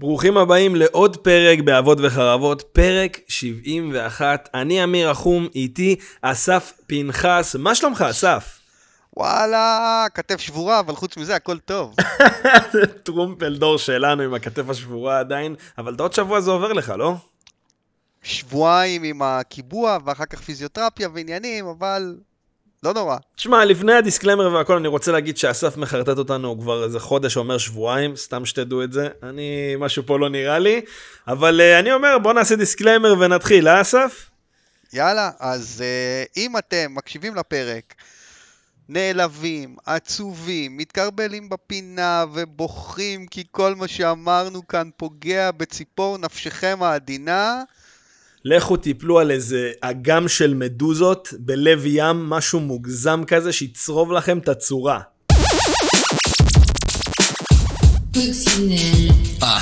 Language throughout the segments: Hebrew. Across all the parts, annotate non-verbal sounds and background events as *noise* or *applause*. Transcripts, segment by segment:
ברוכים הבאים לעוד פרק באבות וחרבות, פרק 71. אני אמיר החום, איתי אסף פנחס. מה שלומך, אסף? וואלה, כתף שבורה, אבל חוץ מזה הכל טוב. *laughs* טרומפלדור שלנו עם הכתף השבורה עדיין, אבל עוד שבוע זה עובר לך, לא? שבועיים עם הקיבוע, ואחר כך פיזיותרפיה ועניינים, אבל לא נורא. תשמע, לפני הדיסקלמר והכל, אני רוצה להגיד שאסף מחרטט אותנו כבר איזה חודש אומר שבועיים, סתם שתדעו את זה. אני, משהו פה לא נראה לי. אבל uh, אני אומר, בוא נעשה דיסקלמר ונתחיל, אה, אסף? יאללה, אז uh, אם אתם מקשיבים לפרק, נעלבים, עצובים, מתקרבלים בפינה ובוכים כי כל מה שאמרנו כאן פוגע בציפור נפשכם העדינה, לכו תיפלו על איזה אגם של מדוזות בלב ים, משהו מוגזם כזה שיצרוב לכם את הצורה. אה,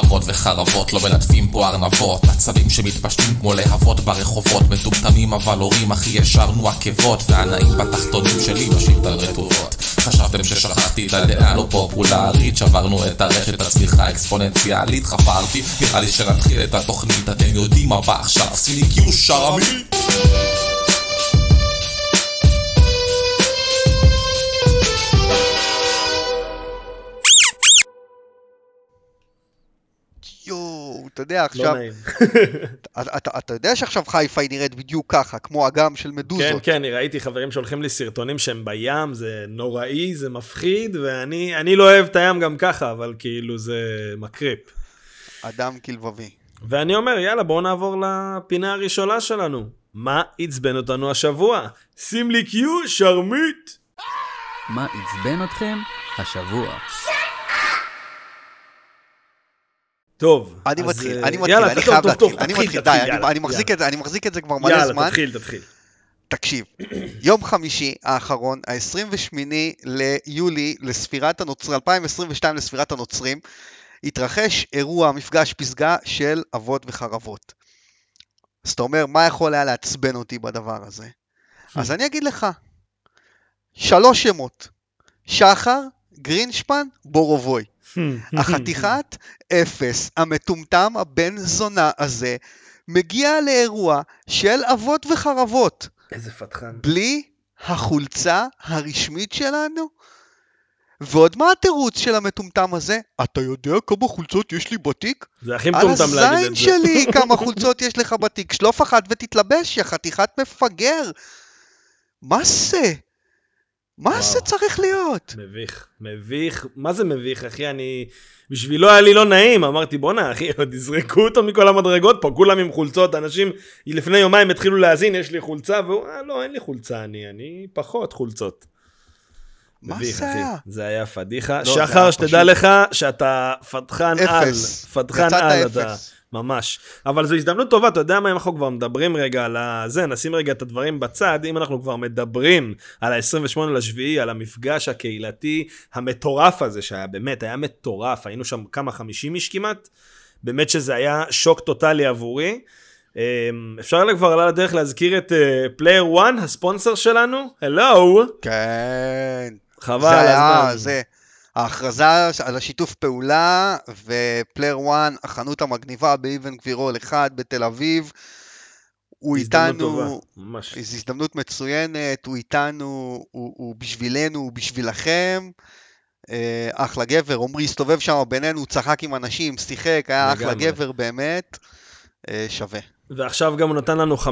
אבות וחרבות לא מלטפים פה ארנבות. עצבים שמתפשטים כמו להבות ברחובות. מטומטמים אבל הורים הכי ישרנו עקבות. והנאים בתחתונים שלי משאיר את הרטובות חשבתם ששכחתי את הדעה? לא פופולרית. שברנו את הרשת הצמיחה האקספוננציאלית חפרתי. נראה לי שנתחיל את התוכנית. אתם יודעים מה בא עכשיו. סיליקיו שרמי אתה יודע לא עכשיו, נעים. אתה, אתה, אתה יודע שעכשיו חיפה היא נראית בדיוק ככה, כמו אגם של מדוזות. כן, כן, אני ראיתי חברים שולחים לי סרטונים שהם בים, זה נוראי, זה מפחיד, ואני אני לא אוהב את הים גם ככה, אבל כאילו זה מקריפ. אדם כלבבי. ואני אומר, יאללה, בואו נעבור לפינה הראשונה שלנו. מה עצבן אותנו השבוע? שים לי קיו, שרמית! מה עצבן אתכם השבוע? טוב, אני אז, מתחיל, אה, אני מתחיל, יאללה, אני חייב טוב, להתחיל, טוב, אני מתחיל, די, אני- מחזיק. את זה, אני מחזיק את זה כבר מלא זמן. יאללה, תתחיל, תתחיל. תקשיב, יום חמישי האחרון, ה-28 ליולי לספירת הנוצרים, 2022 לספירת הנוצרים, התרחש אירוע מפגש פסגה של אבות וחרבות. אז אתה אומר, מה יכול היה לעצבן אותי בדבר הזה? אז אני אגיד לך, שלוש שמות, שחר, גרינשפן, בורובוי. החתיכת אפס, המטומטם, הבן זונה הזה, מגיע לאירוע של אבות וחרבות, איזה פתחן. בלי החולצה הרשמית שלנו? ועוד מה התירוץ של המטומטם הזה? אתה יודע כמה חולצות יש לי בתיק? זה הכי על מטומטם להגיד הזין את זה. שלי *laughs* כמה חולצות יש לך בתיק, שלוף אחת ותתלבש, יא חתיכת מפגר. מה זה? מה וואו. זה צריך להיות? מביך, מביך, מה זה מביך, אחי? אני... בשבילו היה לי לא נעים, אמרתי, בואנה, אחי, *laughs* עוד יזרקו אותו מכל המדרגות פה, כולם עם חולצות, אנשים לפני יומיים התחילו להאזין, יש לי חולצה, והוא, אה, לא, אין לי חולצה, אני, אני פחות חולצות. מה מביך, זה אחי. היה? זה היה פדיחה. לא, שחר, שתדע פשוט- לך שאתה פתחן על. אפס. פתחן יצאת על אתה. ממש. אבל זו הזדמנות טובה, אתה יודע מה, אם אנחנו כבר מדברים רגע על זה, נשים רגע את הדברים בצד, אם אנחנו כבר מדברים על ה-28 לשביעי, על המפגש הקהילתי המטורף הזה, שהיה באמת, היה מטורף, היינו שם כמה, 50 איש כמעט, באמת שזה היה שוק טוטאלי עבורי. אמ, אפשר כבר על הדרך להזכיר את Player 1, הספונסר שלנו, הלו, כן. חבל זה היה, הזמן. זה, ההכרזה על השיתוף פעולה, ו Player 1, החנות המגניבה באבן גבירול 1 בתל אביב. הוא איתנו. זו הזדמנות מצוינת, הוא איתנו, הוא, הוא בשבילנו, הוא בשבילכם. אה, אחלה גבר, עמרי הסתובב שם בינינו, צחק עם אנשים, שיחק, היה אחלה. גבר באמת. אה, שווה. ועכשיו גם הוא נתן לנו 15%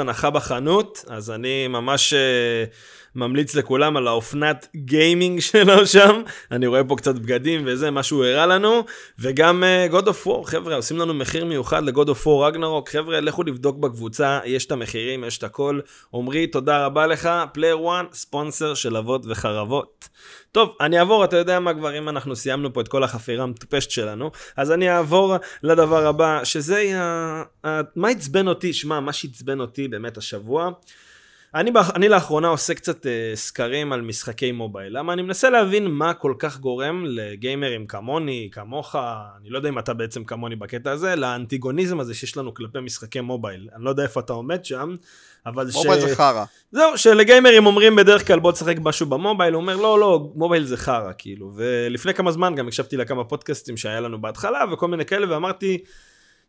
הנחה בחנות, אז אני ממש uh, ממליץ לכולם על האופנת גיימינג *laughs* שלו שם. אני רואה פה קצת בגדים וזה, מה שהוא הראה לנו. וגם uh, God of War, חבר'ה, עושים לנו מחיר מיוחד ל-God of War רגנרוק. חבר'ה, לכו לבדוק בקבוצה, יש את המחירים, יש את הכל. עמרי, תודה רבה לך. Player 1, ספונסר של אבות וחרבות. טוב, אני אעבור, אתה יודע מה כבר, אם אנחנו סיימנו פה את כל החפירה המטופשת שלנו, אז אני אעבור לדבר הבא, שזה ה... ה... מה עצבן אותי, שמע, מה שעצבן אותי באמת השבוע, אני, באח- אני לאחרונה עושה קצת אה, סקרים על משחקי mobile. למה? אני מנסה להבין מה כל כך גורם לגיימרים כמוני, כמוך, אני לא יודע אם אתה בעצם כמוני בקטע הזה, לאנטיגוניזם הזה שיש לנו כלפי משחקי mobile. אני לא יודע איפה אתה עומד שם, אבל ש... מובייל זה חרא. זהו, שלגיימרים אומרים בדרך כלל בוא תשחק משהו במובייל, הוא אומר לא, לא, מובייל זה חרא, כאילו. ולפני כמה זמן גם הקשבתי לכמה פודקאסטים שהיה לנו בהתחלה וכל מיני כאלה, ואמרתי,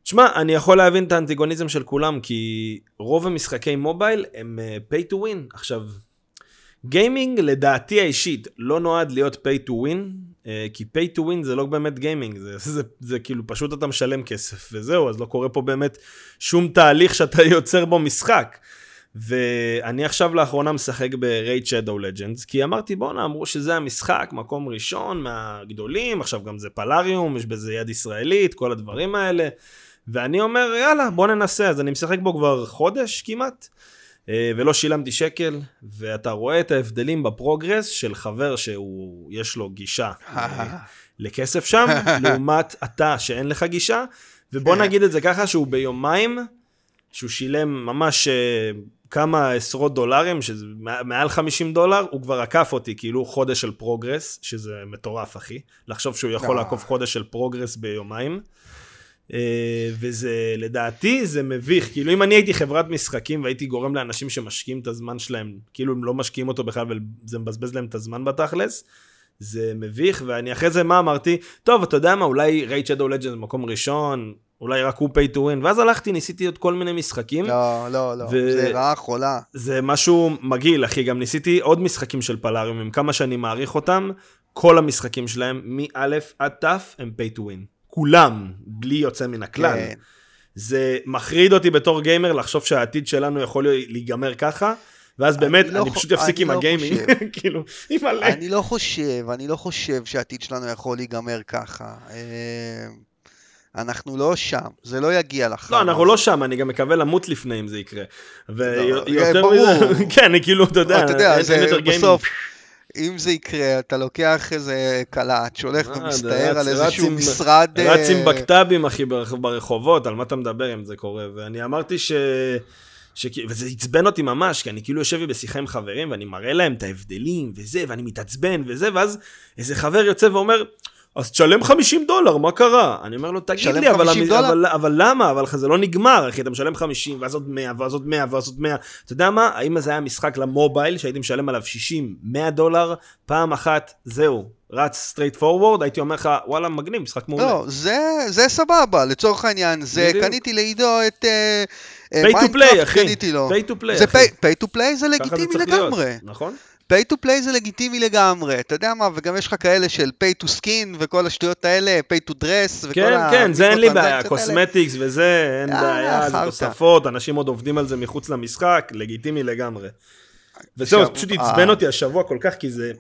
תשמע, אני יכול להבין את האנטיגוניזם של כולם, כי רוב המשחקי מובייל הם pay to win. עכשיו, גיימינג לדעתי האישית לא נועד להיות to win, uh, כי pay to win זה לא באמת גיימינג, זה, זה, *laughs* זה, זה כאילו פשוט אתה משלם כסף וזהו, אז לא קורה פה באמת שום תהליך שאתה *laughs* יוצר בו משחק. ואני עכשיו לאחרונה משחק ב-Raid Shadow Legends, כי אמרתי בואנה, אמרו שזה המשחק, מקום ראשון מהגדולים, עכשיו גם זה פלאריום, יש בזה יד ישראלית, כל הדברים האלה. ואני אומר יאללה בוא ננסה, אז אני משחק בו כבר חודש כמעט, אה, ולא שילמתי שקל, ואתה רואה את ההבדלים בפרוגרס של חבר שהוא, יש לו גישה אה, *laughs* לכסף שם, *laughs* לעומת אתה שאין לך גישה, ובוא כן. נגיד את זה ככה שהוא ביומיים, שהוא שילם ממש אה, כמה עשרות דולרים, שזה מע- מעל 50 דולר, הוא כבר עקף אותי כאילו חודש של progress, שזה מטורף אחי, לחשוב שהוא יכול. לעקוף חודש של progress ביומיים. אה, וזה לדעתי זה מביך כאילו אם אני הייתי חברת משחקים והייתי גורם לאנשים שמשקיעים את הזמן שלהם כאילו הם לא משקיעים אותו בכלל וזה מבזבז להם את הזמן בתכלס זה מביך ואני אחרי זה מה אמרתי טוב אתה יודע מה אולי Raid Shadow Legend מקום ראשון אולי רק הוא pay to win ואז הלכתי ניסיתי עוד כל מיני משחקים לא, לא, לא, ו- זה רעה חולה. זה משהו מגעיל, אחי. גם ניסיתי עוד משחקים של Plarium, עם כמה שאני מעריך אותם, כל המשחקים שלהם, מא' עד ת', הם pay to win. כולם, בלי יוצא מן הכלל. כן. זה מחריד אותי בתור גיימר לחשוב שהעתיד שלנו יכול להיגמר ככה, ואז באמת, לא אני פשוט אפסיק אני עם לא הגיימינג. *laughs* כאילו, אימא'לה. אני לא חושב, אני לא חושב שהעתיד שלנו יכול להיגמר ככה. אה, אנחנו לא שם, זה לא יגיע לך. לא, אנחנו לא שם, אני גם מקווה למות לפני אם זה יקרה. ויותר לא, ברור. מזה, *laughs* כן, אני כאילו, אתה יודע, אין יותר גיימינג. אם זה יקרה, אתה לוקח איזה קלט שהולך אה, ומסתער על איזשהו משרד... אה, רץ עם בקת"בים, אחי, ברח- ברחובות, על מה אתה מדבר אם זה קורה? ואני אמרתי ש... ש... וזה עצבן אותי ממש, כי אני כאילו יושב בשיחה עם חברים, ואני מראה להם את ההבדלים, וזה, ואני מתעצבן, וזה, ואז איזה חבר יוצא ואומר, אז תשלם 50 דולר, מה קרה? אני אומר לו, תגיד לי, אבל, 50 המ- דולר? אבל, אבל למה? אבל זה לא נגמר, אחי, אתה משלם 50, ואז עוד 100, ואז עוד 100, ואז עוד 100. אתה יודע מה? האם זה היה משחק ל mobile, שהייתי משלם עליו 60, 100 דולר, פעם אחת, זהו, רץ straightforward, הייתי אומר לך, וואלה, מגניב, משחק מעולה. לא, זה, זה סבבה, לצורך העניין, זה בדיוק. קניתי לעידו את to Minecraft, play, אחי. קניתי לו. to play, זה אחי. pay to play זה לגיטימי לגמרי. נכון? Pay to play זה לגיטימי לגמרי, אתה יודע מה, וגם יש לך כאלה של pay to skin וכל השטויות האלה, pay to dress וכל כן, ה... כן, זה אין לי בעיה, האלה. cosmetics וזה, אין יאללה, בעיה, זה. תוספות, אנשים עוד עובדים על זה מחוץ למשחק, לגיטימי לגמרי. וזהו, פשוט אה. עצבן אותי השבוע כל כך, כי זה...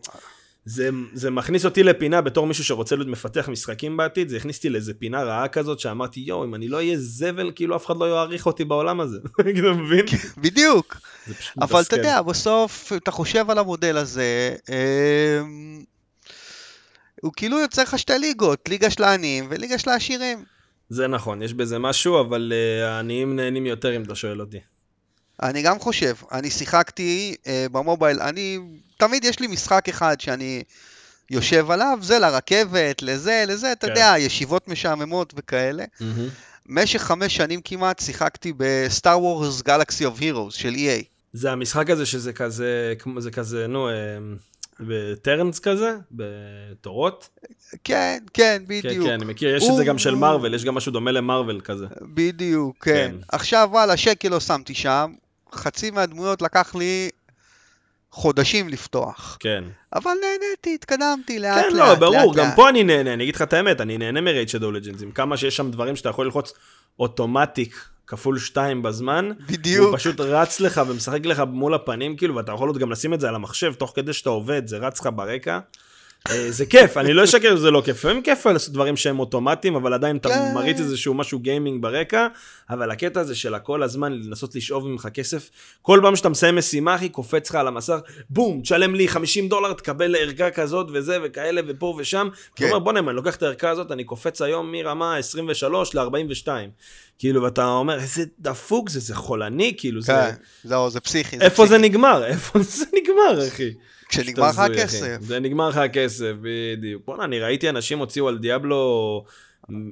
זה, זה מכניס אותי לפינה בתור מישהו שרוצה להיות מפתח משחקים בעתיד, זה הכניס אותי לאיזה פינה רעה כזאת שאמרתי, יואו, אם אני לא אהיה זבל, כאילו אף אחד לא יעריך אותי בעולם הזה. *laughs* אתה מבין? בדיוק, זה פשוט אבל אתה. יודע, בסוף אתה חושב על המודל הזה, אמ, הוא כאילו יוצר לך שתי ליגות, ליגה של העניים וליגה של העשירים. זה נכון, יש בזה משהו, אבל uh, העניים נהנים יותר אם אתה שואל אותי. אני גם חושב, אני שיחקתי אה, במובייל, אני, תמיד יש לי משחק אחד שאני יושב עליו, זה לרכבת, לזה, לזה, אתה כן. יודע, ישיבות משעממות וכאלה. במשך חמש שנים כמעט שיחקתי בסטאר וורס גלקסי אוף הירוס של EA. זה המשחק הזה שזה כזה, זה כזה, נו, אה, בטרנס כזה, בתורות. כן, כן, כן, בדיוק. כן, אני מכיר, יש את הוא- זה גם של מארוול, יש גם משהו דומה למארוול כזה. בדיוק, כן. כן. עכשיו, וואלה, שקל לא שמתי שם, חצי מהדמויות לקח לי חודשים לפתוח. כן. אבל נהניתי, התקדמתי לאט כן, לאט. לא, ברור, לאט, גם לאט. פה אני נהנה, אני אגיד לך את האמת, אני נהנה מ Raid Shadow Legends, עם כמה שיש שם דברים שאתה יכול ללחוץ automatic כפול שתיים בזמן, בדיוק. הוא פשוט רץ לך ומשחק לך מול הפנים, כאילו, ואתה יכול עוד גם לשים את זה על המחשב, תוך כדי שאתה עובד, זה רץ לך ברקע. אה, זה כיף, אני לא אשקר שזה לא כיף, לפעמים כיף לעשות דברים שהם אוטומטיים, אבל עדיין אתה כן. מריץ איזשהו משהו גיימינג ברקע, אבל הקטע הזה של הכל הזמן לנסות לשאוב ממך כסף, כל פעם שאתה מסיים משימה, אחי, קופץ לך על המסך, בום, תשלם לי 50 דולר, תקבל ערכה כזאת וזה וכאלה ופה ושם. אתה כן. אומר, בוא'נה, אני לוקח את הערכה הזאת, אני קופץ היום מרמה 23 ל-42. כאילו, ואתה אומר, איזה דפוק זה, זה חולני, כאילו, זה... כן, לא, זה פסיכי. איפה זה. נגמר? *laughs* איפה זה נגמר, אחי? כשנגמר לך. הכסף. זה נגמר לך הכסף, בדיוק. בוא'נה, אני ראיתי אנשים הוציאו על דיאבלו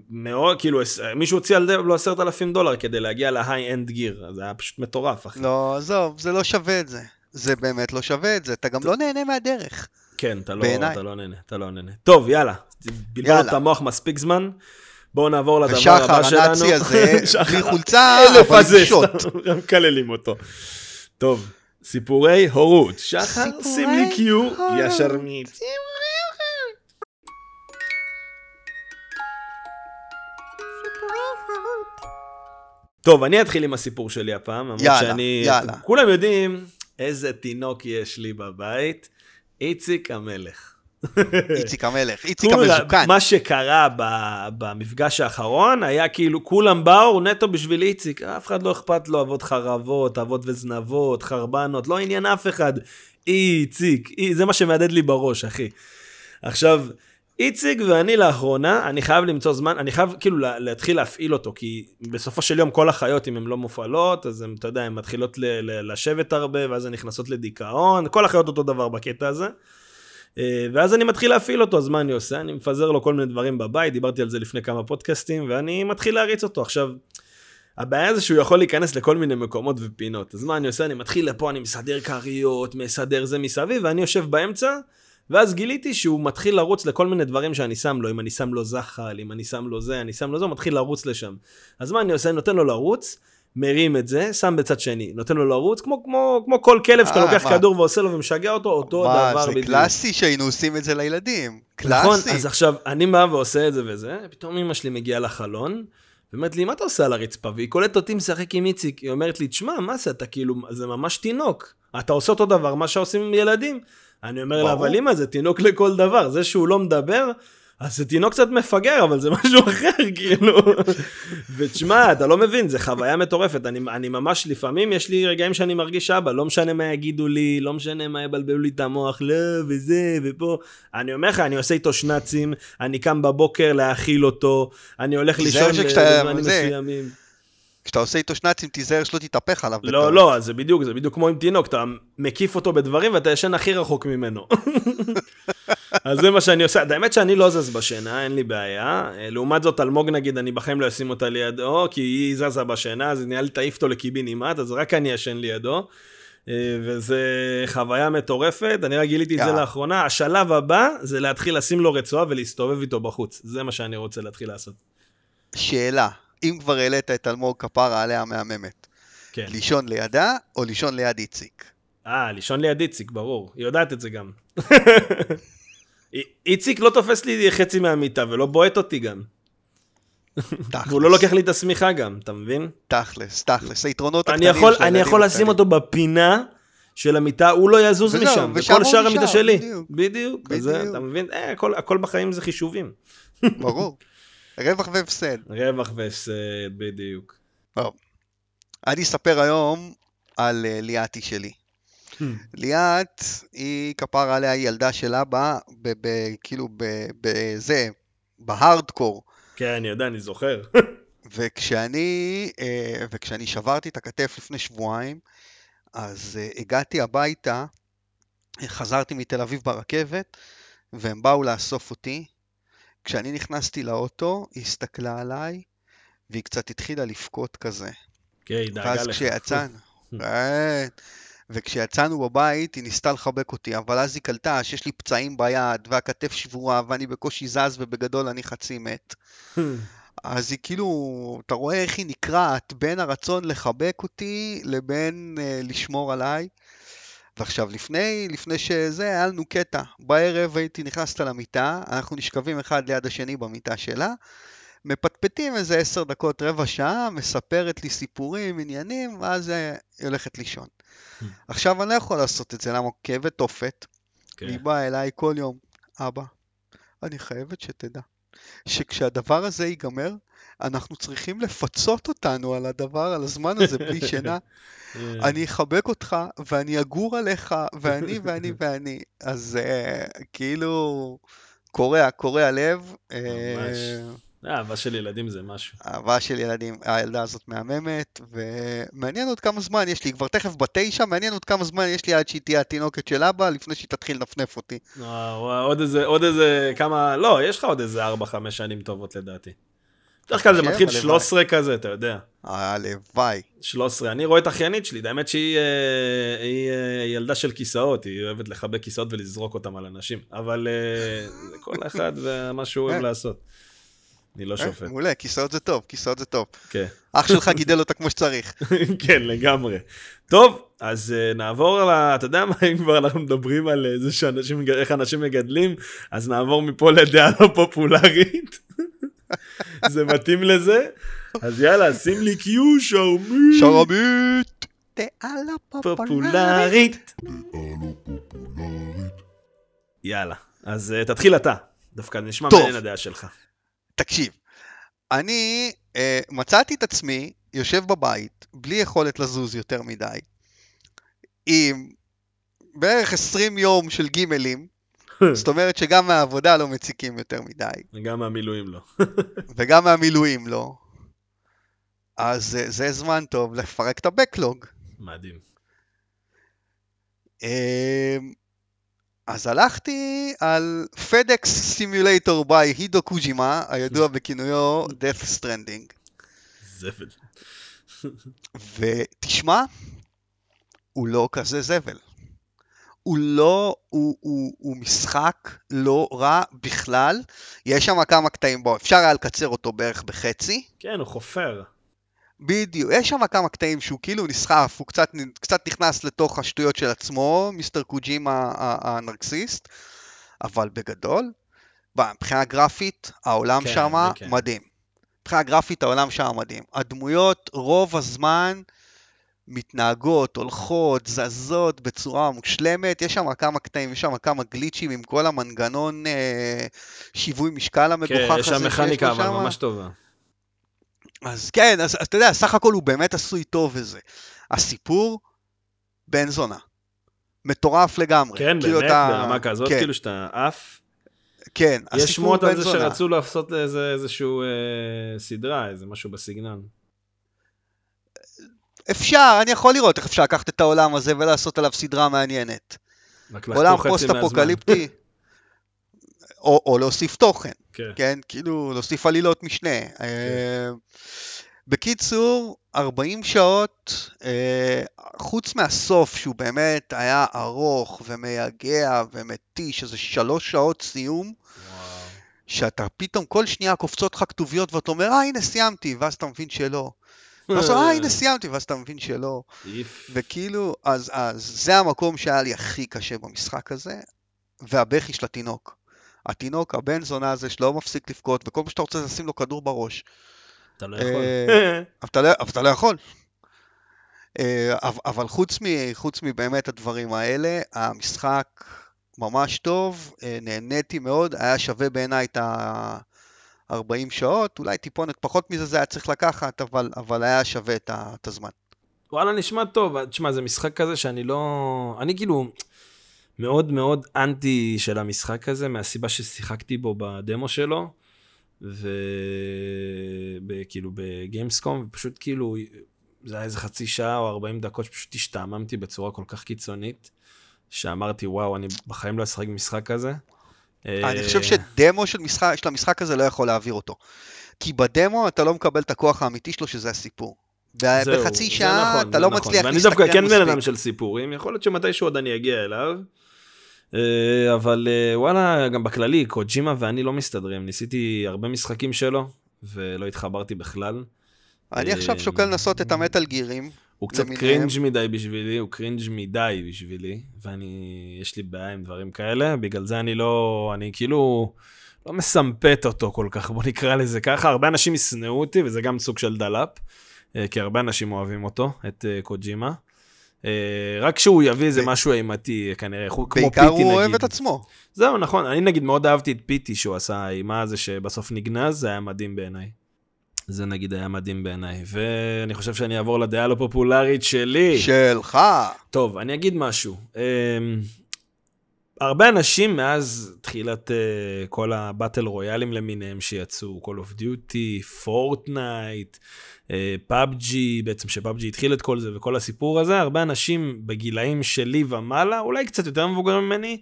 מאוד, כאילו, מישהו הוציא על דיאבלו עשרת אלפים דולר כדי להגיע להיי-אנד גיר, זה היה פשוט מטורף, אחי. לא, עזוב, זה לא שווה את זה. זה באמת לא שווה את זה. אתה גם לא נהנה מהדרך. כן, אתה לא. אתה לא נהנה, אתה לא נהנה. טוב, יאללה, בלבלנו יאללה. את המוח מספיק זמן. בואו נעבור לדבר הבא שלנו. הנאצי הזה, *laughs* בלי חולצה, אבל *laughs* עם שוט. *laughs* מקללים אותו. טוב, סיפורי הורות. שחר, שים לי קיו, הורות. יא שרמית. טוב, אני אתחיל עם הסיפור שלי הפעם, למרות יאללה, שאני... יאללה. כולם יודעים איזה תינוק יש לי בבית, איציק המלך. איציק המלך, איציק המזוקן. מה שקרה במפגש האחרון היה כאילו כולם באו נטו בשביל איציק, אף אחד לא אכפת לו אבות חרבות, אבות וזנבות, חרבנות, לא עניין אף אחד. איציק, אי- זה מה שמהדהד לי בראש, אחי. עכשיו, איציק ואני לאחרונה, אני חייב למצוא זמן, אני חייב כאילו לה- להתחיל להפעיל אותו, כי בסופו של יום כל החיות, אם הן לא מופעלות, אז הן, אתה יודע, הן מתחילות לשבת הרבה, ואז הן נכנסות לדיכאון, כל החיות אותו דבר בקטע הזה. אה, ואז אני מתחיל להפעיל אותו, אז מה אני עושה? אני מפזר לו כל מיני דברים בבית, דיברתי על זה לפני כמה פודקאסטים, ואני מתחיל להריץ אותו. עכשיו, הבעיה זה שהוא יכול להיכנס לכל מיני מקומות ופינות. אז מה אני עושה? אני מתחיל לפה, אני מסדר כריות, מסדר זה מסביב, ואני יושב באמצע, ואז גיליתי שהוא מתחיל לרוץ לכל מיני דברים שאני שם לו, אם אני שם לו זחל, אם אני שם לו זה, אני שם לו זה, הוא מתחיל לרוץ לשם. אז מה אני עושה? אני נותן לו לרוץ, מרים את זה, שם בצד שני, נותן לו לרוץ, כמו, כמו, כמו כל כלב שאתה אה, לוקח מה? כדור ועושה לו ומשגע אותו, אותו מה, דבר זה בדיוק. קלאסי שהיינו עושים את זה לילדים. נכון, קלאסי. אז עכשיו, אני בא ועושה את זה וזה, פתאום אמא שלי מגיעה לחלון, ואומרת לי, מה אתה עושה על הרצפה? והיא קולטת אותי משחק עם איציק. היא אומרת לי, תשמע, מה זה, אתה כאילו, זה ממש תינוק. אתה עושה אותו דבר, מה שעושים עם ילדים. אני אומר לה. אבל אמא, זה תינוק לכל דבר. זה שהוא לא מדבר, אז זה תינוק קצת מפגר, אבל זה *laughs* משהו אחר, כאילו. ותשמע, אתה לא מבין, זה חוויה מטורפת. אני, אני ממש, לפעמים יש לי רגעים שאני מרגיש אבא, לא משנה מה יגידו לי, לא משנה מה יבלבלו לי את המוח, לא, וזה, ופה. אני אומר לך, אני עושה איתו שנאצים, אני קם בבוקר להאכיל אותו, אני הולך לישון בזמנים מסוימים. כשאתה עושה איתו שנאצים, תיזהר שלא תתהפך עליו. לא. לא, זה בדיוק, זה בדיוק כמו עם תינוק, אתה מקיף אותו בדברים ואתה ישן הכי רחוק ממנו. *laughs* אז זה מה שאני עושה. האמת שאני לא זז בשינה, אין לי בעיה. אה, לעומת זאת, אלמוג נגיד, אני בחיים לא אשים אותה לידו, כי היא זזה בשינה, אז נראה לי תעיף אותו לקיבינימט, אז רק אני ישן לידו. אה, וזה חוויה מטורפת, אני רק גיליתי את זה. לאחרונה. השלב הבא זה להתחיל לשים לו רצועה ולהסתובב איתו בחוץ. זה מה שאני רוצה להתחיל לעשות. שאלה, אם כבר העלית את אלמוג כפרה עליה המהממת, כן. לישון לידה או לישון ליד איציק? אה, לישון ליד איציק, ברור. היא יודעת את זה גם. אי- *laughs* איציק לא תופס לי חצי מהמיטה ולא בועט אותי גם. תכלס, והוא לא לוקח לי את השמיכה גם, אתה מבין? תכלס, תכלס, היתרונות אני הקטנים של אני הילדים יכול לשים. אותו בפינה של המיטה, הוא לא יזוז וזהו, משם, וכל שאר המיטה שלי. בדיוק. בדיוק. אז. אתה מבין? אה, הכל- הכל בחיים זה חישובים. ברור. *laughs* רווח והפסד. רווח והפסד, בדיוק. אני אספר היום על אה, ליאתי שלי. ליאת היא כפרה עליה, היא ילדה של אבא, ב- ב- כאילו בזה, בהארדקור. כן, אני יודע, אני זוכר. *laughs* וכשאני, אה, וכשאני שברתי את הכתף לפני שבועיים, אז אה, הגעתי הביתה, חזרתי מתל אביב ברכבת, והם באו לאסוף אותי. כשאני נכנסתי לאוטו, היא הסתכלה עליי, והיא קצת התחילה לבכות כזה. כן, היא דאגה ואז לך. כשיצאנו, *laughs* כן. וכשיצאנו בבית היא ניסתה לחבק אותי, אבל אז היא קלטה שיש לי פצעים ביד, והכתף שבורה, ואני בקושי זז, ובגדול אני חצי מת. *laughs* אז היא כאילו, אתה רואה איך היא נקרעת בין הרצון לחבק אותי לבין uh, לשמור עליי. ועכשיו, לפני, לפני שזה, היה לנו קטע. בערב הייתי נכנסת למיטה, אנחנו נשכבים אחד ליד השני במיטה שלה, מפטפטים איזה עשר דקות, רבע שעה, מספרת לי סיפורים, עניינים, ואז היא הולכת לישון. *laughs* עכשיו אני לא יכול לעשות את זה, למה? כאבי תופת. כן. והיא באה אליי כל יום, אבא, אני חייבת שתדע, שכשהדבר הזה ייגמר, אנחנו צריכים לפצות אותנו על הדבר, על הזמן הזה בלי *laughs* שינה. אה, אני אחבק אותך, ואני אגור עליך, ואני ואני *laughs* ואני. אז uh, כאילו, קורע, קורע לב. ממש. Uh, אהבה של ילדים זה משהו. אהבה של ילדים, הילדה הזאת מהממת, ומעניין עוד כמה זמן יש לי, כבר תכף בתשע, מעניין עוד כמה זמן יש לי עד שהיא תהיה התינוקת של אבא, לפני שהיא תתחיל לנפנף אותי. וואו, עוד איזה, עוד איזה כמה, לא, יש לך עוד איזה 4-5 שנים טובות לדעתי. בדרך כלל זה חושב, מתחיל הלוואי. 13 כזה, אתה יודע. הלוואי. 13. אני רואה את האחיינית שלי, האמת שהיא אה, היא, אה, ילדה של כיסאות, היא אוהבת לחבק כיסאות ולזרוק אותם על אנשים, אבל אה, כל אחד ומה שהוא אוהב אה. לעשות. אני לא שופט, מעולה, כיסאות זה טוב, כיסאות זה טוב. כן. אח שלך גידל אותה כמו שצריך. *laughs* כן, לגמרי. טוב, אז uh, נעבור ל... אתה יודע מה, אם כבר אנחנו מדברים על אה, זה שאנשים, איך אנשים מגדלים, אז נעבור מפה לדעה לא פופולרית. *laughs* זה מתאים לזה? אז יאללה, שים לי קיו שרמי. שרמית! דעה לא פופולרית. יאללה, אז uh, תתחיל אתה. דווקא נשמע. מעניין הדעה שלך. תקשיב, אני אה, מצאתי את עצמי יושב בבית, בלי יכולת לזוז יותר מדי, עם בערך 20 יום של גימלים, זאת אומרת שגם מהעבודה לא מציקים יותר מדי, וגם מהמילואים לא. *laughs* וגם מהמילואים לא. אז אה, זה זמן טוב לפרק את הבקלוג. מדהים. אה, אז הלכתי על FedEx Simulator by הידו קוג'ימה, הידוע *laughs* בכינויו Death Stranding. זבל. ותשמע, הוא לא כזה זבל. הוא לא, הוא, הוא, הוא משחק לא רע בכלל. יש שם כמה קטעים בו, אפשר היה לקצר אותו בערך בחצי. כן, הוא חופר. בדיוק, יש שם כמה קטעים שהוא כאילו נסחף, הוא קצת, קצת נכנס לתוך השטויות של עצמו, מיסטר ה- הנרקסיסט, אבל בגדול, מבחינה גרפית, העולם כן, שם כן. מדהים. מבחינה גרפית, העולם שם מדהים. הדמויות רוב הזמן מתנהגות, הולכות, זזות בצורה מושלמת, יש שם כמה קטעים, יש שם כמה גליצ'ים עם כל המנגנון אה, שיווי משקל המגוחך כן, הזה יש שם מכניקה, אבל שמה. ממש טובה. אז כן, אז, אז אתה יודע, סך הכל הוא באמת עשוי טוב וזה. הסיפור, בן זונה. מטורף לגמרי. כן, כאילו באמת, אתה- ברמה כזאת, כן, כאילו שאתה עף. כן, יש הסיפור שמועות על בן זה זונה. שרצו לעשות איזה, איזשהו אה, סדרה, איזה משהו בסגנון. אפשר, אני יכול לראות איך אפשר לקחת את העולם הזה ולעשות עליו סדרה מעניינת. עולם. פוסט-אפוקליפטי. *laughs* או, או להוסיף תוכן, כן. כן? כאילו, להוסיף עלילות משנה. אה, בקיצור, 40 שעות, אה, חוץ מהסוף, שהוא באמת היה ארוך ומייגע ומתיש, איזה שלוש שעות סיום, וואו. שאתה פתאום כל שנייה קופצות לך כתוביות ואתה אומר, אה, הנה סיימתי, ואז אתה מבין שלא. ואז אה, הנה סיימתי, ואז אתה מבין שלא. וכאילו, אז, אז זה המקום שהיה לי הכי קשה במשחק הזה, והבכי של התינוק. התינוק, הבן זונה הזה שלא מפסיק לבכות, וכל מה שאתה רוצה זה לשים לו כדור בראש. אתה לא אה, יכול. *laughs* אבל אתה לא, אבל אתה לא יכול. אה, אבל, חוץ, מ, חוץ מבאמת הדברים האלה, המשחק ממש טוב, אה, נהניתי מאוד, היה שווה בעיניי את ה-40 שעות, אולי טיפונת פחות מזה זה היה צריך לקחת, אבל, אבל היה שווה את, ה, את הזמן. וואלה, נשמע טוב. תשמע, זה משחק כזה שאני לא... אני כאילו מאוד מאוד אנטי של המשחק הזה, מהסיבה ששיחקתי בו בדמו שלו, וכאילו בגיימסקום, ופשוט כאילו, זה היה איזה חצי שעה או 40 דקות שפשוט השתעממתי בצורה כל כך קיצונית, שאמרתי, וואו, אני בחיים לא אשחק במשחק כזה. אני אה, חושב שדמו של, משחק, של המשחק הזה לא יכול להעביר אותו. כי בדמו אתה לא מקבל את הכוח האמיתי שלו, שזה הסיפור. זהו, בחצי זה שעה נכון, אתה זה לא נכון. מצליח ואני דווקא כן בן מספיק. אדם של סיפורים, יכול להיות שמתישהו עוד אני אגיע אליו. אה, אבל אה, וואלה, גם בכללי, קוג'ימה ואני לא מסתדרים. ניסיתי הרבה משחקים שלו, ולא התחברתי בכלל. אני עכשיו שוקל לנסות את ה Metal Gear ים. הוא קצת למיניהם. cringe מדי בשבילי, הוא cringe מדי בשבילי, ואני, יש לי בעיה עם דברים כאלה, בגלל זה אני לא, אני כאילו לא מסמפת אותו כל כך, בוא נקרא לזה ככה. הרבה אנשים ישנאו אותי, וזה גם סוג של דלאפ, אה, כי הרבה אנשים אוהבים אותו, את אה, קוג'ימה. אה, רק כשהוא יביא איזה ב- משהו אימתי, כנראה, הוא- כמו בעיקר פיטי הוא אוהב נגיד. את עצמו. זהו, נכון, אני נגיד מאוד אהבתי את פיטי שהוא עשה, האימה הזה שבסוף נגנז, זה היה מדהים בעיניי. זה נגיד היה מדהים בעיניי, ואני חושב שאני אעבור לדעה הלא פופולרית שלי. שלך. טוב, אני אגיד משהו. אמ, הרבה אנשים מאז תחילת uh, כל הבטל רויאלים למיניהם שיצאו, Call of Duty, פורטנייט, PUBG, בעצם ש PUBG התחיל את כל זה וכל הסיפור הזה, הרבה אנשים בגילאים שלי ומעלה, אולי קצת יותר מבוגרים ממני,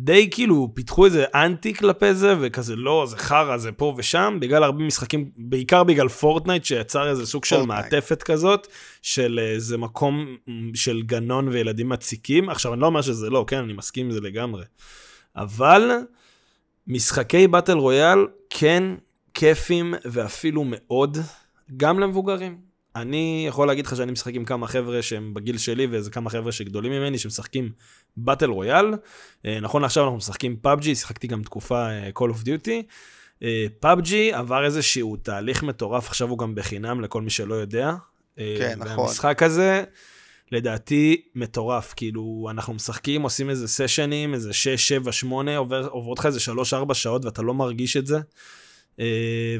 די כאילו פיתחו איזה אנטי כלפי זה, וכזה לא, זה חרא, זה פה ושם, בגלל הרבה משחקים, בעיקר בגלל Fortnite, שיצר איזה סוג של מעטפת כזאת, של איזה מקום של גנון וילדים מציקים. עכשיו, אני לא אומר שזה לא, כן, אני מסכים עם זה לגמרי. אבל משחקי battle royale כן כיפים ואפילו מאוד, גם למבוגרים. אני יכול להגיד לך שאני משחק עם כמה חבר'ה שהם בגיל שלי ואיזה כמה חבר'ה שגדולים ממני שמשחקים battle royale. אה, נכון לעכשיו אנחנו משחקים PUBG, שיחקתי גם תקופה אה, Call of Duty. PUBG עבר איזשהו תהליך מטורף, עכשיו הוא גם בחינם לכל מי שלא יודע. אה, כן, נכון. והמשחק הזה, לדעתי, מטורף. כאילו, אנחנו משחקים, עושים איזה סשנים, איזה 6, 7, 8, עובר, עוברות לך איזה 3-4 שעות ואתה לא מרגיש את זה.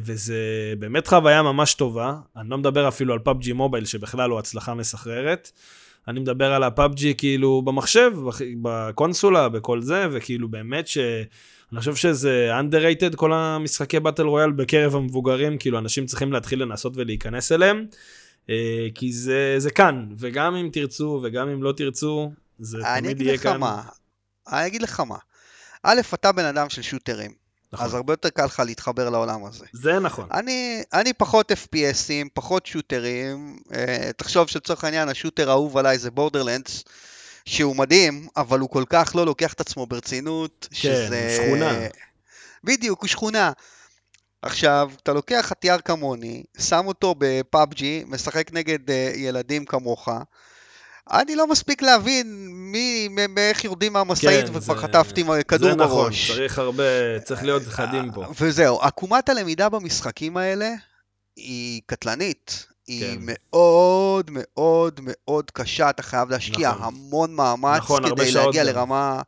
וזה באמת חוויה ממש טובה. אני לא מדבר אפילו על פאבג'י מובייל, שבכלל הוא הצלחה מסחררת. אני מדבר על הפאבג'י כאילו במחשב, בקונסולה, בכל זה, וכאילו באמת ש... אני חושב שזה underrated כל המשחקי באטל רויאל בקרב המבוגרים, כאילו אנשים צריכים להתחיל לנסות ולהיכנס אליהם, אה, כי זה, זה כאן, וגם אם תרצו וגם אם לא תרצו, זה תמיד יהיה כאן. מה, אני אגיד לך מה, א', אתה בן אדם של שוטרים. נכון. אז הרבה יותר קל לך להתחבר לעולם הזה. זה נכון. אני, אני פחות FPSים, פחות שוטרים. אה, תחשוב שלצורך העניין השוטר האהוב עליי זה בורדרלנדס, שהוא מדהים, אבל הוא כל כך לא לוקח את עצמו ברצינות. כן, שזה... שכונה. בדיוק, הוא שכונה. עכשיו, אתה לוקח חטיאר כמוני, שם אותו בפאבג'י, משחק נגד uh, ילדים כמוך, אני לא מספיק להבין מי, מאיך יורדים מהמשאית כן, וכבר זה, חטפתי כדור זה בראש. זה נכון, צריך הרבה, צריך להיות חדים פה. וזהו, עקומת הלמידה במשחקים האלה היא קטלנית. היא כן. מאוד מאוד מאוד קשה, אתה חייב להשקיע נכון. המון מאמץ נכון, כדי להגיע לרמה,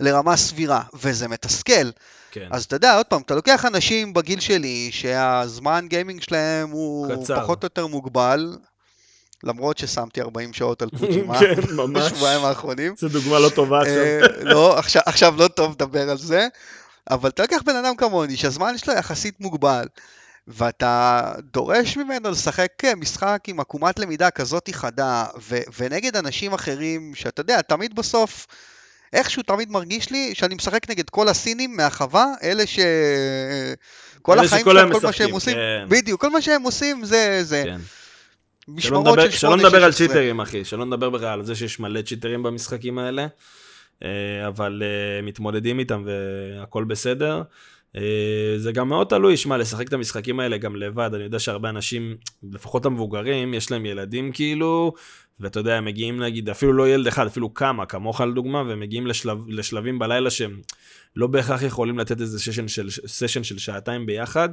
לרמה סבירה, וזה מתסכל. כן. אז אתה יודע, עוד פעם, אתה לוקח אנשים בגיל שלי, שהזמן גיימינג שלהם הוא קצר. פחות או יותר מוגבל, למרות ששמתי 40 שעות על *laughs* קוצ'ימה כן. בשבועיים האחרונים. זו דוגמה לא טובה עכשיו. אה, *laughs* לא, עכשיו, עכשיו לא טוב לדבר על זה, אבל אתה לוקח בן אדם כמוני, שהזמן שלו יחסית מוגבל, ואתה דורש ממנו לשחק משחק עם עקומת למידה כזאת חדה, ו- ונגד אנשים אחרים, שאתה יודע, תמיד בסוף, איכשהו תמיד מרגיש לי שאני משחק נגד כל הסינים מהחווה, אלה ש... כל החיים שלהם, כל מה שהם עושים, כן. בדיוק, כל מה שהם עושים זה זה. כן. משמרות של 8 שלא נדבר על צ'יטרים, אחי, שלא נדבר בכלל על זה שיש מלא צ'יטרים במשחקים האלה, אה, אבל אה, מתמודדים איתם והכל בסדר. אה, זה גם מאוד תלוי, שמע, לשחק את המשחקים האלה גם לבד, אני יודע שהרבה אנשים, לפחות המבוגרים, יש להם ילדים כאילו, ואתה יודע, הם מגיעים נגיד, אפילו לא ילד אחד, אפילו כמה, כמוך לדוגמה, והם מגיעים לשלב, לשלבים בלילה שהם לא בהכרח יכולים לתת איזה סשן של, סשן של שעתיים ביחד.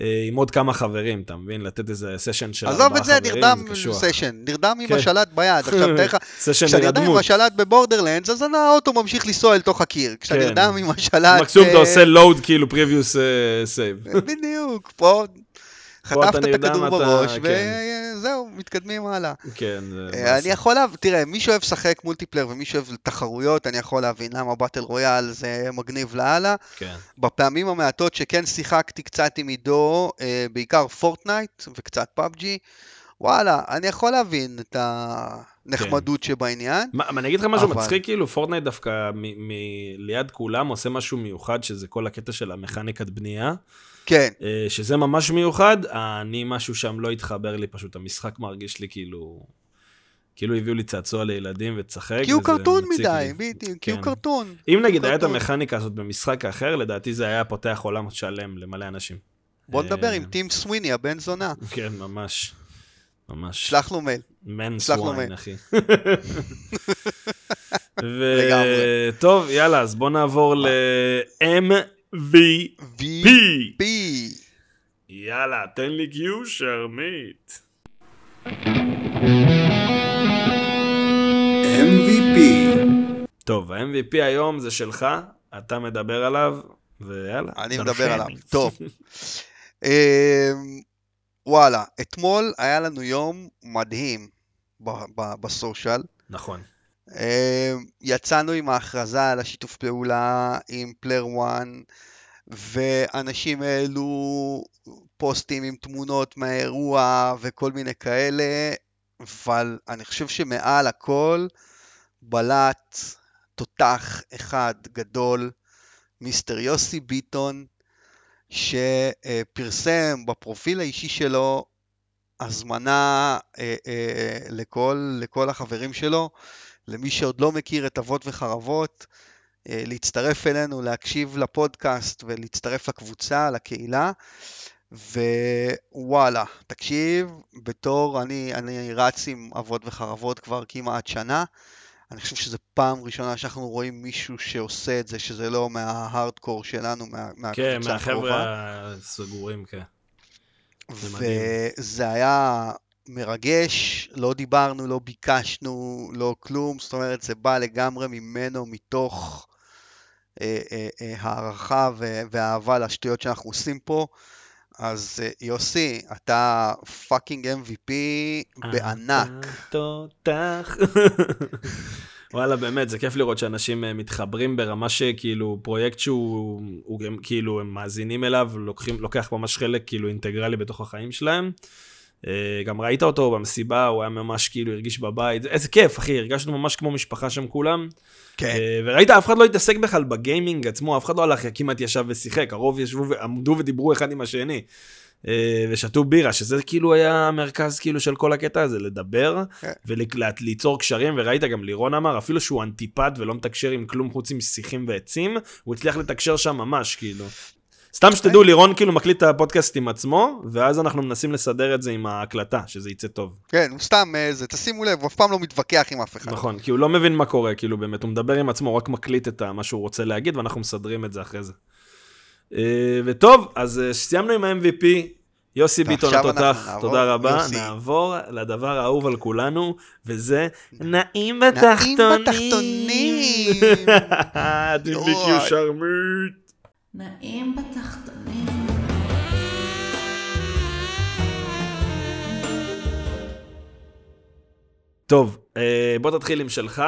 אה, עם עוד כמה חברים, אתה מבין? לתת איזה סשן של ארבעה חברים, זה קשוח. עזוב את זה, נרדם סשן, נרדם עם כן. השלט ביד. עכשיו, *laughs* תאר לך, כשאני נרדם עם השלט בבורדרלנדס, אז האוטו ממשיך לנסוע אל תוך הקיר. כשאתה כן. נרדם עם השלט... מקסימום אתה עושה load כאילו previous אה, save. בדיוק, פה חטפת את הכדור בראש, כן. וזהו, מתקדמים הלאה. כן. אה, אני יכול להבין, תראה, מי שאוהב לשחק multiplayer ומי שאוהב תחרויות, אני יכול להבין למה באטל רויאל זה מגניב לאללה. כן. בפעמים המעטות שכן שיחקתי קצת עם עידו, אה, בעיקר פורטנייט וקצת פאבג'י, וואלה, אני יכול להבין את הנחמדות כן. שבעניין. מה, אני אגיד לך משהו אבל... מצחיק, כאילו, פורטנייט דווקא ליד כולם עושה משהו מיוחד, שזה כל הקטע של המכניקת בנייה. כן. אה, שזה ממש מיוחד, אני משהו שם לא התחבר לי פשוט, המשחק מרגיש לי כאילו... כאילו הביאו לי צעצוע לילדים ותשחק. כי הוא קרטון מדי, בדיוק, כי הוא כן. קרטון. אם נגיד היה את המכניקה הזאת במשחק אחר, לדעתי זה היה פותח עולם שלם למלא אנשים. בוא נדבר עם טים סוויני, הבן זונה. כן, ממש. ממש. שלח לו מייל. מן סוויין, אחי. *laughs* וטוב, יאללה, אז בוא נעבור ל-M MVP. יאללה, תן לי קיו שרמית. MVP. טוב, ה-MVP היום זה שלך, אתה מדבר עליו, ויאללה. אני מדבר עליו, טוב. *laughs* אמ, וואלה, אתמול היה לנו יום מדהים בסושיאל. נכון. אה, יצאנו עם ההכרזה על השיתוף פעולה עם פלייר 1, ואנשים העלו פוסטים עם תמונות מהאירוע וכל מיני כאלה, אבל אני חושב שמעל הכל בלט תותח אחד גדול, מיסטר יוסי ביטון, שפרסם בפרופיל האישי שלו הזמנה אה, אה, לכל, לכל החברים שלו, למי שעוד לא מכיר את אבות וחרבות, אה, להצטרף אלינו, להקשיב לפודקאסט ולהצטרף לקבוצה, לקהילה. ווואלה, תקשיב, בתור, אני, אני רץ עם אבות וחרבות כבר כמעט שנה. אני חושב שזו פעם ראשונה שאנחנו רואים מישהו שעושה את זה, שזה לא מההארדקור שלנו, מה, כן, מהחבר'ה הסגורים, כן. וזה היה מרגש, לא דיברנו, לא ביקשנו, לא כלום, זאת אומרת, זה בא לגמרי ממנו, מתוך אה, אה, אה, הערכה ואהבה לשטויות שאנחנו עושים פה. אז אה, יוסי, אתה fucking MVP בענק. תותח. וואלה, באמת, זה כיף לראות שאנשים אה, מתחברים ברמה שכאילו פרויקט שהוא, הוא, כאילו, הם מאזינים אליו, לוקחים, לוקח ממש חלק כאילו אינטגרלי בתוך החיים שלהם. אה, גם ראית אותו במסיבה, הוא היה ממש כאילו הרגיש בבית, איזה כיף, אחי, הרגשנו ממש כמו משפחה שם כולם. כן. אה, וראית, אף אחד לא התעסק בכלל בגיימינג עצמו, אף אחד לא הלך, כמעט ישב ושיחק, הרוב ישבו ועמדו ודיברו אחד עם השני. אה, ושתו בירה, שזה כאילו היה המרכז כאילו של כל הקטע הזה, לדבר כן. וליצור קשרים, וראית גם לירון אמר, אפילו שהוא אנטיפט ולא מתקשר עם כלום חוץ משיחים ועצים, הוא הצליח לתקשר שם ממש, כאילו. סתם שתדעו, לירון כאילו מקליט את הפודקאסט עם עצמו, ואז אנחנו מנסים לסדר את זה עם ההקלטה, שזה יצא טוב. כן, הוא סתם איזה, תשימו לב, הוא אף פעם לא מתווכח עם אף אחד. נכון, כי הוא לא מבין מה קורה, כאילו באמת, הוא מדבר עם עצמו, הוא רק מקליט את מה שהוא רוצה להגיד, ואנחנו מסדרים את זה אחרי זה. אה, וטוב, אז אה, סיימנו עם ה-MVP, יוסי ביטון התותח, תודה רבה. יוסי. נעבור לדבר האהוב על כולנו, וזה נעים בתחתונים. נעים בתחתונים. דימיקיו *laughs* שרמוט. נעים בתחתונים. טוב, אה, בוא תתחיל עם שלך.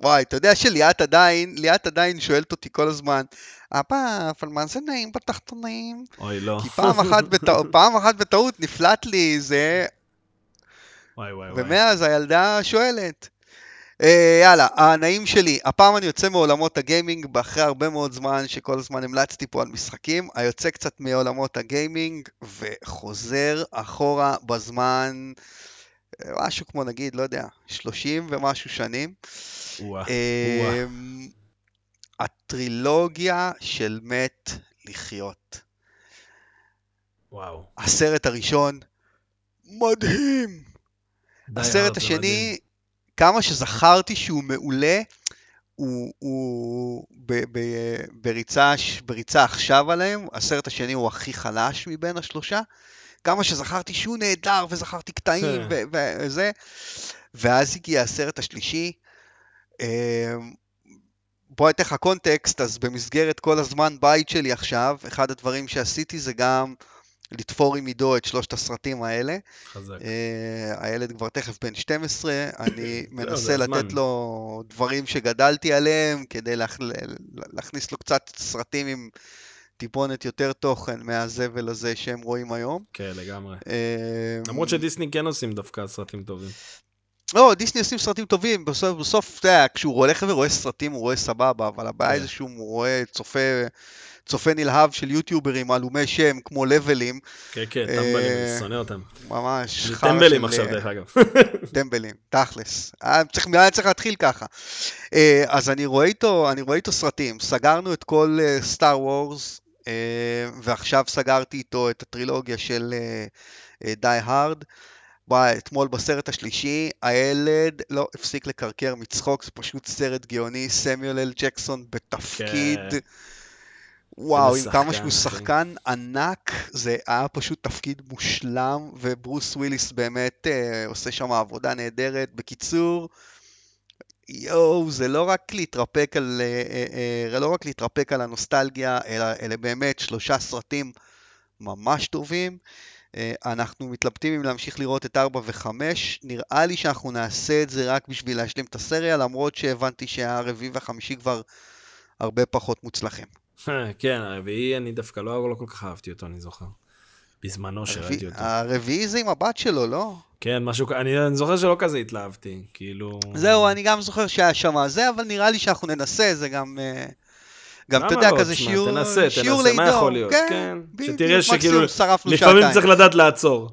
וואי, אתה יודע שליאת עדיין, ליאת עדיין שואלת אותי כל הזמן, אבא, אבל מה זה נעים בתחתונים? אוי, לא. כי פעם אחת, בטע... פעם אחת בטעות נפלט לי זה... וואי, וואי, וואי. ומאז הילדה שואלת. אה, יאללה, הנעים שלי, הפעם אני יוצא מעולמות הגיימינג, אחרי הרבה מאוד זמן שכל הזמן המלצתי פה על משחקים, אני יוצא קצת מעולמות הגיימינג וחוזר אחורה בזמן, אה, משהו כמו נגיד, לא יודע, 30 ומשהו שנים. וואו, אה, הטרילוגיה של מת לחיות. וואו. הסרט הראשון, מדהים. הסרט השני, מדהים. כמה שזכרתי שהוא מעולה, הוא, הוא ב, ב, בריצה, בריצה עכשיו עליהם, הסרט השני הוא הכי חלש מבין השלושה. כמה שזכרתי שהוא נהדר, וזכרתי קטעים כן. וזה, ואז הגיע הסרט השלישי. אמ, בוא אתן לך קונטקסט, אז במסגרת כל הזמן בית שלי עכשיו, אחד הדברים שעשיתי זה גם לתפור עם עידו את שלושת הסרטים האלה. חזק. Uh, הילד כבר תכף בן 12, אני *laughs* מנסה לתת לו דברים שגדלתי עליהם, כדי להכ... להכניס לו קצת סרטים עם טיפונת יותר תוכן מהזבל הזה שהם רואים היום. כן, לגמרי. Uh, למרות שדיסני כן עושים דווקא סרטים טובים. לא, דיסני עושים סרטים טובים, בסוף, בסוף, אתה יודע, כשהוא הולך ורואה סרטים הוא רואה סבבה, אבל הבעיה כן. זה שהוא רואה, צופה... צופה נלהב של יוטיובים עלומי שם כמו לבלים. כן, כן, טמבלים, אני שונא אותם. ממש. זה טמבלים עכשיו, דרך אגב. *laughs* טמבלים, תכלס. היה צריך, להתחיל ככה. אה, אז אני רואה איתו, סרטים. סגרנו את כל סטאר וורס, ועכשיו סגרתי איתו את הטרילוגיה של די הארד. וואי, אתמול בסרט השלישי, הילד לא הפסיק לקרקר מצחוק, זה פשוט סרט גאוני, סמואל אל ג'קסון בתפקיד. כן. וואו, עם כמה שהוא שחקן ענק, זה היה פשוט תפקיד מושלם, וברוס וויליס באמת אה, עושה שם עבודה נהדרת. בקיצור, יואו, זה לא רק להתרפק על, אה, אה, אה, לא רק להתרפק על הנוסטלגיה, אלא אלה באמת שלושה סרטים ממש טובים. אה, אנחנו מתלבטים אם להמשיך לראות את 4 ו-5, נראה לי שאנחנו נעשה את זה רק בשביל להשלים את הסריה, למרות שהבנתי שהרביעי והחמישי כבר הרבה פחות מוצלחים. *laughs* כן, הרביעי אני דווקא לא, לא כל כך אהבתי אותו, אני זוכר. בזמנו שראיתי אותו. הרביעי זה עם הבת שלו, לא? כן, משהו, אני, אני זוכר שלא כזה התלהבתי, כאילו... זהו, אני גם זוכר שהיה שם זה, אבל נראה לי שאנחנו ננסה, זה גם... אה, גם, אתה יודע, לא? כזה שיעור, תנסה, שיעור תנסה, מה לידו. יכול להיות? כן, כן, בדיוק, שתראה שכאילו, לפעמים. צריך לדעת לעצור.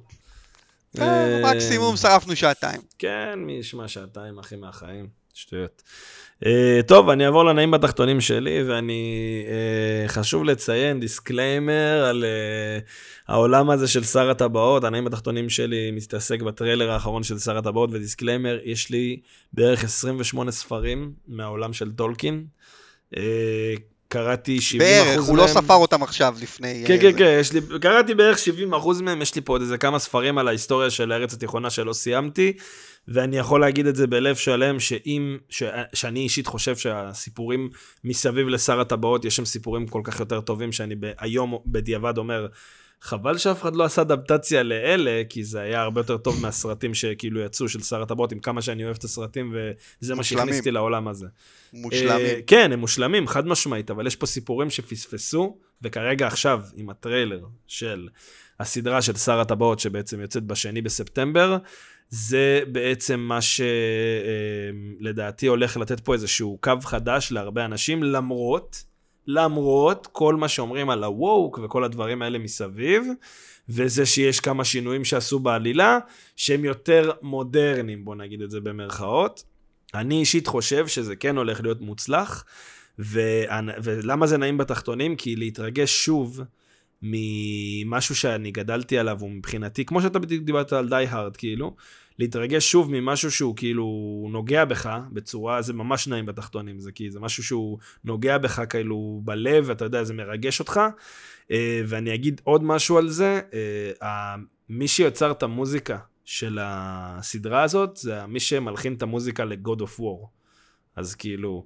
כן, אה, מקסימום שרפנו שעתיים. כן, מי ישמע שעתיים, אחי, מהחיים. שטויות. Uh, טוב, אני אעבור לנעים בתחתונים שלי, ואני... Uh, חשוב לציין דיסקליימר על uh, העולם הזה של שר הטבעות. הנעים בתחתונים שלי מתעסק בטריילר האחרון של שר הטבעות, ודיסקליימר, יש לי בערך 28 ספרים מהעולם של טולקין. קראתי 70 בערך, אחוז הוא מהם. לא ספר אותם עכשיו לפני... כן, אה, כן. כן, יש לי, קראתי בערך 70 אחוז מהם, יש לי פה עוד איזה כמה ספרים על ההיסטוריה של הארץ התיכונה שלא סיימתי, ואני יכול להגיד את זה בלב שלם, שאם, ש, שאני אישית חושב שהסיפורים מסביב לשר הטבעות, יש שם סיפורים כל כך יותר טובים, שאני ב, היום בדיעבד אומר, חבל שאף אחד לא עשה אדפטציה לאלה, כי זה היה הרבה יותר טוב מהסרטים שכאילו יצאו של שר הטבעות, עם כמה שאני אוהב את הסרטים, וזה מה מושלמים. שהכניס אותי לעולם הזה. מושלמים. אה, כן, הם מושלמים, חד משמעית, אבל יש פה סיפורים שפספסו, וכרגע עכשיו, עם הטריילר של הסדרה של שר הטבעות, שבעצם יוצאת בשני בספטמבר, זה בעצם מה שלדעתי הולך לתת פה איזשהו קו חדש להרבה אנשים, למרות, למרות כל מה שאומרים על הווק וכל הדברים האלה מסביב, וזה שיש כמה שינויים שעשו בעלילה, שהם יותר מודרניים, בוא נגיד את זה במרכאות. אני אישית חושב שזה כן הולך להיות מוצלח, ו... ולמה זה נעים בתחתונים? כי להתרגש שוב ממשהו שאני גדלתי עליו, ומבחינתי, כמו שאתה בדיוק דיברת על די הארד, כאילו, להתרגש שוב ממשהו שהוא כאילו נוגע בך בצורה, זה ממש נעים בתחתונים, זה כי זה משהו שהוא נוגע בך כאילו בלב, ואתה יודע, זה מרגש אותך. אה, ואני אגיד עוד משהו על זה, אה, מי שיוצר את המוזיקה של הסדרה הזאת, זה מי שמלחין את המוזיקה ל-God of War. אז כאילו,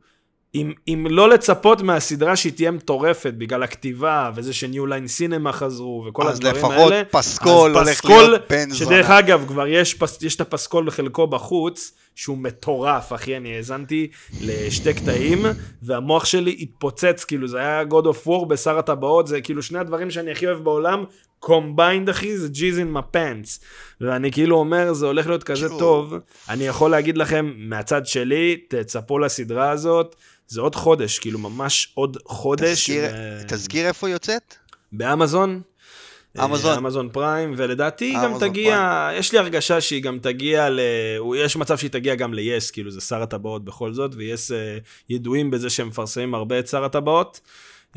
אם, אם לא לצפות מהסדרה שהיא תהיה מטורפת בגלל הכתיבה, וזה שניו ליין סינמה חזרו, וכל אז הדברים לפחות האלה, פסקול אז הולך פסקול, להיות בן שדרך זונה. אגב, כבר יש, פס, יש את הפסקול בחלקו בחוץ, שהוא מטורף, אחי, אני האזנתי לשתי קטעים, והמוח שלי התפוצץ, כאילו זה היה God of War בשר הטבעות, זה כאילו שני הדברים שאני הכי אוהב בעולם, combined אחי, זה jizz in my pants. ואני כאילו אומר, זה הולך להיות כזה. טוב, אני יכול להגיד לכם, מהצד שלי, תצפו לסדרה הזאת, זה עוד חודש, כאילו ממש עוד חודש. תזכיר- ו- תזכיר איפה יוצאת? באמזון. אמזון. אה, אמזון פריים, ולדעתי היא גם תגיע, יש לי הרגשה שהיא גם תגיע ל... יש מצב שהיא תגיע גם ל-yes, כאילו זה שר הטבעות בכל זאת, ו-yes אה, ידועים בזה שהם מפרסמים הרבה את שר הטבעות.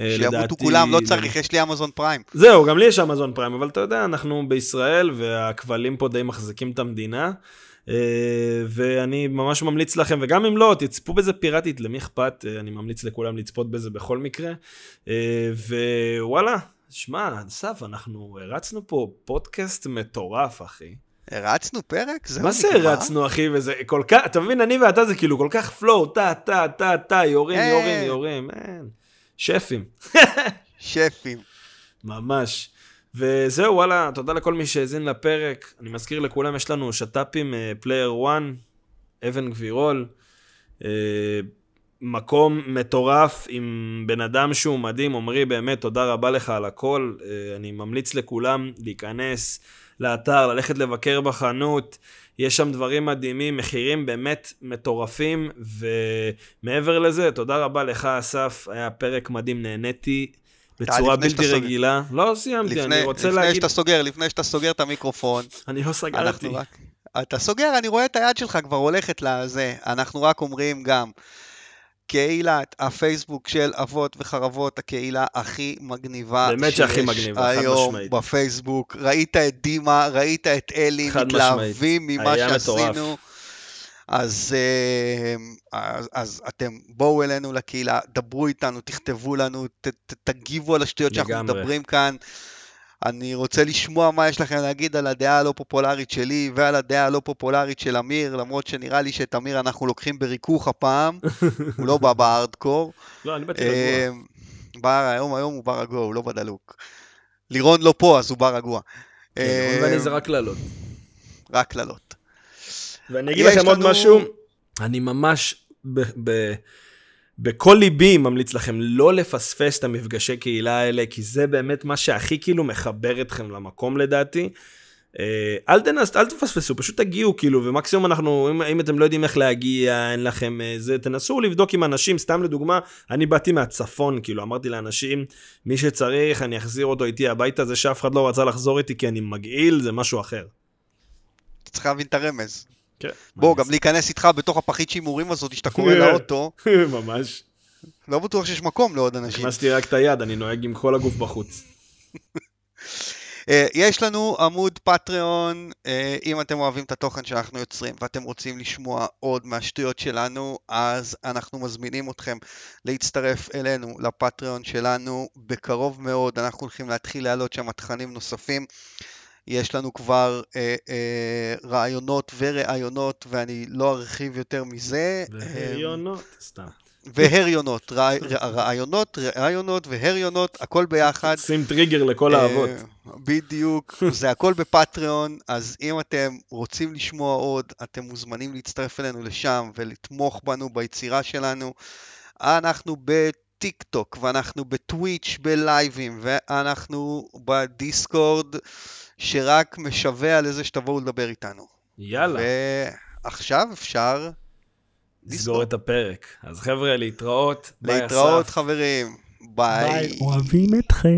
אה, שימותו כולם, לא צריך, יש לי אמזון פריים. זהו, גם לי יש אמזון פריים, אבל אתה יודע, אנחנו בישראל, והכבלים פה די מחזיקים את המדינה. אה, ואני ממש ממליץ לכם, וגם אם לא, תצפו בזה פיראטית, למי אכפת? אה, אני ממליץ לכולם לצפות בזה בכל מקרה. אה, ווואלה, שמע, אסף, אנחנו הרצנו פה פודקאסט מטורף, אחי. הרצנו פרק? זהו, מה זה נגמר? הרצנו, אחי? וזה כל כך, אתה מבין, אני ואתה זה כאילו כל כך פלואו, טה, טה, טה, טה, יורים. יורים, יורים, אין. שפים. *laughs* שפים. ממש. וזהו, וואלה, תודה לכל מי שהאזין לפרק. אני מזכיר לכולם, יש לנו שת"פים, פלייר 1, אבן גבירול. אה, מקום מטורף עם בן אדם שהוא מדהים. עמרי, באמת, תודה רבה לך על הכל. אה, אני ממליץ לכולם להיכנס לאתר, ללכת לבקר בחנות. יש שם דברים מדהימים, מחירים באמת מטורפים, ומעבר לזה, תודה רבה לך, אסף, היה פרק מדהים, נהניתי בצורה לפני בלתי. רגילה. לא סיימתי, לפני אני רוצה לפני להגיד... שאתה סוגר, לפני שאתה סוגר את המיקרופון, אני לא סגרתי. אתה סוגר, אני רואה את היד שלך כבר הולכת לזה. אנחנו רק אומרים גם, קהילת הפייסבוק של אבות וחרבות, הקהילה הכי מגניבה באמת שהכי מגניבה, חד היום משמעית. בפייסבוק. ראית את דימה, ראית את אלי, מתלהבים ממה היה שעשינו. מטורף. אז, אה, אז, אז אתם בואו אלינו לקהילה, דברו איתנו, תכתבו לנו, ת, ת, תגיבו על השטויות שאנחנו לגמרי. מדברים כאן. אני רוצה לשמוע מה יש לכם להגיד על הדעה הלא פופולרית שלי ועל הדעה הלא פופולרית של אמיר, למרות שנראה לי שאת אמיר אנחנו לוקחים בריכוך הפעם, *laughs* הוא לא בא בארדקור. לא, אני באתי רגוע. אה, בא היום, היום הוא בא רגוע, הוא לא בדלוק. לירון לא פה, אז הוא בא רגוע. כן, ואני זה רק קללות. רק קללות. ואני אגיד לכם עוד לנו- משהו, אני ממש ב- ב- בכל ליבי ממליץ לכם לא לפספס את המפגשי קהילה האלה, כי זה באמת מה שהכי כאילו מחבר אתכם למקום לדעתי. אה, אל תנס, אל תפספסו, פשוט תגיעו כאילו, ומקסימום אנחנו, אם, אם אתם לא יודעים איך להגיע, אין לכם אה, זה, תנסו לבדוק עם אנשים, סתם לדוגמה, אני באתי מהצפון, כאילו, אמרתי לאנשים, מי שצריך, אני אחזיר אותו איתי הביתה, זה שאף אחד לא רצה לחזור איתי כי אני מגעיל, זה משהו אחר. אתה צריך להבין את הרמז. כן. בוא, גם להיכנס איתך בתוך הפחית שימורים הזאת, שאתה קורא *laughs* לאוטו, *laughs* ממש. לא בטוח שיש מקום לעוד אנשים. הכנסתי רק את היד, אני נוהג עם כל הגוף בחוץ. *laughs* אה, יש לנו עמוד פטריון, אה, אם אתם אוהבים את התוכן שאנחנו יוצרים ואתם רוצים לשמוע עוד מהשטויות שלנו, אז אנחנו מזמינים אתכם להצטרף אלינו לפטריון שלנו. בקרוב מאוד אנחנו הולכים להתחיל להעלות שם תכנים נוספים. יש לנו כבר אה, אה, רעיונות וראיונות, ואני לא ארחיב יותר מזה. אה, והריונות, סתם. והריונות, רעי- רעיונות, ראיונות והריונות, הכל ביחד. שים טריגר לכל האבות. אה, בדיוק, זה הכל בפטריון, אז אם אתם רוצים לשמוע עוד, אתם מוזמנים להצטרף אלינו לשם ולתמוך בנו ביצירה שלנו. אנחנו בטיק טוק, ואנחנו בטוויץ' בלייבים, ואנחנו בדיסקורד, שרק משווע לזה שתבואו לדבר איתנו. יאללה, ועכשיו אפשר נסגור את הפרק. אז חבר'ה, להתראות. ביי, להתראות אסף. חברים. ביי. אוהבים אתכם.